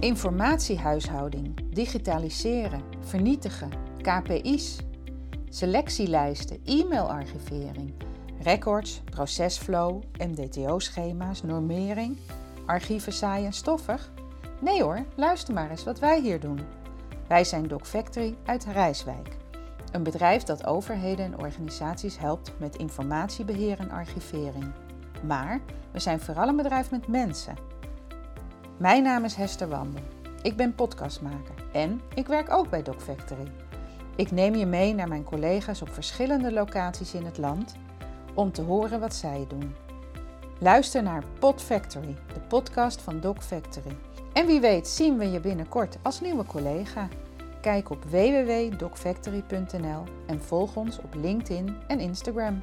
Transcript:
Informatiehuishouding, digitaliseren, vernietigen, KPI's, selectielijsten, e-mailarchivering, records, procesflow, MDTO-schema's, normering, archieven saai en stoffig? Nee hoor, luister maar eens wat wij hier doen. Wij zijn Doc Factory uit Rijswijk. Een bedrijf dat overheden en organisaties helpt met informatiebeheer en archivering. Maar we zijn vooral een bedrijf met mensen. Mijn naam is Hester Wandel. Ik ben podcastmaker en ik werk ook bij Doc Factory. Ik neem je mee naar mijn collega's op verschillende locaties in het land om te horen wat zij doen. Luister naar Pod Factory, de podcast van Doc Factory. En wie weet zien we je binnenkort als nieuwe collega. Kijk op www.docfactory.nl en volg ons op LinkedIn en Instagram.